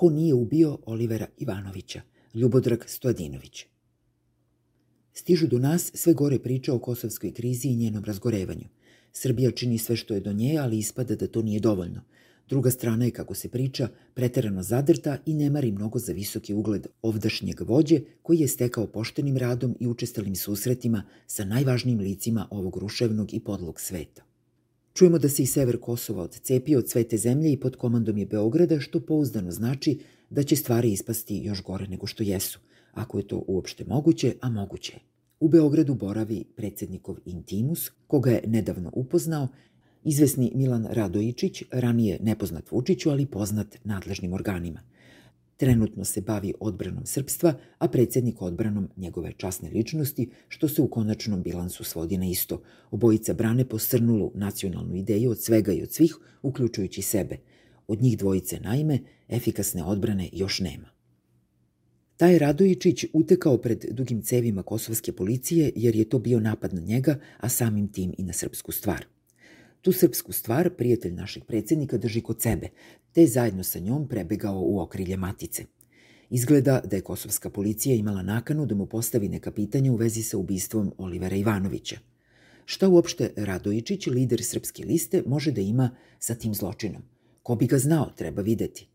ko nije ubio Olivera Ivanovića, Ljubodrag Stojadinović. Stižu do nas sve gore priče o kosovskoj krizi i njenom razgorevanju. Srbija čini sve što je do nje, ali ispada da to nije dovoljno. Druga strana je, kako se priča, preterano zadrta i ne mari mnogo za visoki ugled ovdašnjeg vođe koji je stekao poštenim radom i učestalim susretima sa najvažnijim licima ovog ruševnog i podlog sveta. Čujemo da se i sever Kosova odcepio od svete zemlje i pod komandom je Beograda, što pouzdano znači da će stvari ispasti još gore nego što jesu, ako je to uopšte moguće, a moguće. U Beogradu boravi predsednikov Intimus, koga je nedavno upoznao, izvesni Milan Radojičić, ranije nepoznat Vučiću, ali poznat nadležnim organima. Trenutno se bavi odbranom srpstva, a predsednik odbranom njegove časne ličnosti, što se u konačnom bilansu svodi na isto. Obojica brane posrnulu nacionalnu ideju od svega i od svih, uključujući sebe. Od njih dvojice, naime, efikasne odbrane još nema. Taj Radojičić utekao pred dugim cevima kosovske policije jer je to bio napad na njega, a samim tim i na srpsku stvar. Tu srpsku stvar prijatelj našeg predsednika drži kod sebe, te zajedno sa njom prebegao u okrilje matice. Izgleda da je kosovska policija imala nakanu da mu postavi neka pitanja u vezi sa ubistvom Olivera Ivanovića. Šta uopšte Radojičić, lider srpske liste, može da ima sa tim zločinom? Ko bi ga znao, treba videti.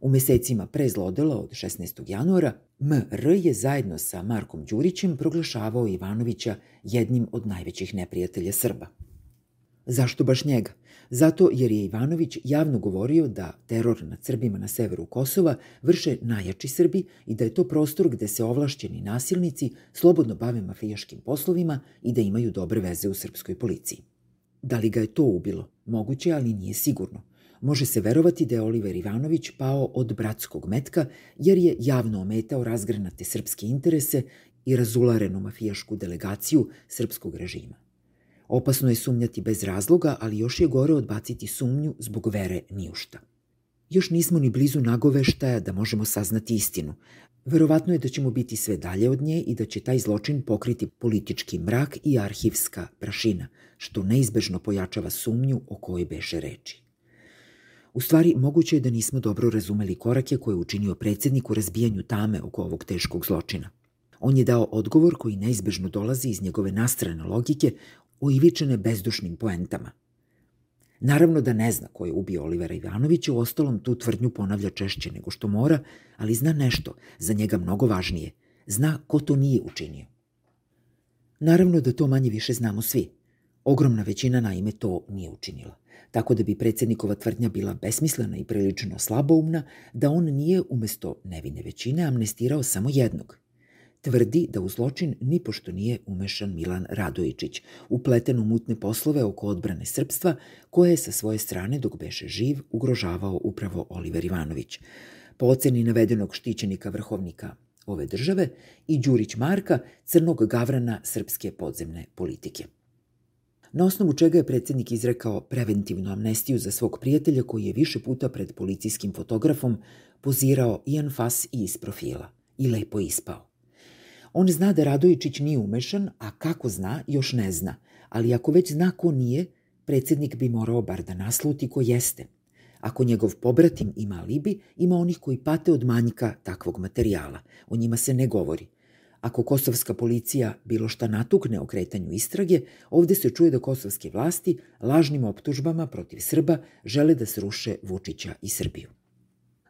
U mesecima pre zlodela od 16. januara, MR je zajedno sa Markom Đurićem proglašavao Ivanovića jednim od najvećih neprijatelja Srba. Zašto baš njega? Zato jer je Ivanović javno govorio da teror nad Srbima na severu Kosova vrše najjači Srbi i da je to prostor gde se ovlašćeni nasilnici slobodno bave mafijaškim poslovima i da imaju dobre veze u srpskoj policiji. Da li ga je to ubilo? Moguće, ali nije sigurno. Može se verovati da je Oliver Ivanović pao od bratskog metka jer je javno ometao razgranate srpske interese i razularenu mafijašku delegaciju srpskog režima. Opasno je sumnjati bez razloga, ali još je gore odbaciti sumnju zbog vere nijušta. Još nismo ni blizu nagoveštaja da možemo saznati istinu. Verovatno je da ćemo biti sve dalje od nje i da će taj zločin pokriti politički mrak i arhivska prašina, što neizbežno pojačava sumnju o kojoj beše reči. U stvari, moguće je da nismo dobro razumeli korake koje je učinio predsednik u razbijanju tame oko ovog teškog zločina. On je dao odgovor koji neizbežno dolazi iz njegove nastrane logike oivičene bezdušnim poentama. Naravno da ne zna ko je ubio Olivera Ivanovića, u ostalom tu tvrdnju ponavlja češće nego što mora, ali zna nešto, za njega mnogo važnije. Zna ko to nije učinio. Naravno da to manje više znamo svi. Ogromna većina naime to nije učinila. Tako da bi predsednikova tvrdnja bila besmislena i prilično slaboumna, da on nije umesto nevine većine amnestirao samo jednog, tvrdi da u zločin nipošto nije umešan Milan Radojičić, upleten u mutne poslove oko odbrane srpstva, koje je sa svoje strane, dok beše živ, ugrožavao upravo Oliver Ivanović. Po oceni navedenog štićenika vrhovnika ove države i Đurić Marka, crnog gavrana srpske podzemne politike. Na osnovu čega je predsednik izrekao preventivnu amnestiju za svog prijatelja koji je više puta pred policijskim fotografom pozirao i anfas i iz profila i lepo ispao. On zna da Radojičić nije umešan, a kako zna, još ne zna. Ali ako već zna ko nije, predsednik bi morao bar da nasluti ko jeste. Ako njegov pobratim ima alibi, ima onih koji pate od manjka takvog materijala. O njima se ne govori. Ako kosovska policija bilo šta natukne o kretanju istrage, ovde se čuje da kosovske vlasti lažnim optužbama protiv Srba žele da sruše Vučića i Srbiju.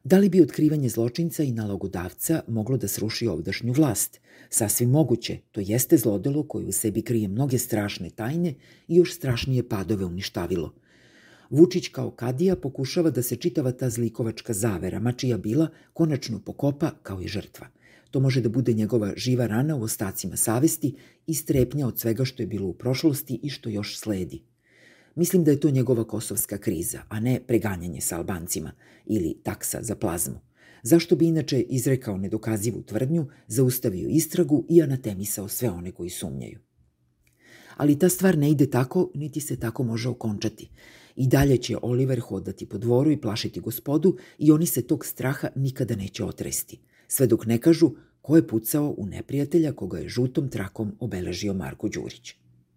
Da li bi otkrivanje zločinca i nalogodavca moglo da sruši ovdašnju vlast? Sasvim moguće, to jeste zlodelo koje u sebi krije mnoge strašne tajne i još strašnije padove uništavilo. Vučić kao kadija pokušava da se čitava ta zlikovačka zavera, mačija bila, konačno pokopa kao i žrtva. To može da bude njegova živa rana u ostacima savesti i strepnja od svega što je bilo u prošlosti i što još sledi. Mislim da je to njegova kosovska kriza, a ne preganjanje sa Albancima ili taksa za plazmu. Zašto bi inače izrekao nedokazivu tvrdnju, zaustavio istragu i anatemisao sve one koji sumnjaju? Ali ta stvar ne ide tako, niti se tako može okončati. I dalje će Oliver hodati po dvoru i plašiti gospodu i oni se tog straha nikada neće otresti, sve dok ne kažu ko je pucao u neprijatelja koga je žutom trakom obeležio Marko Đurić.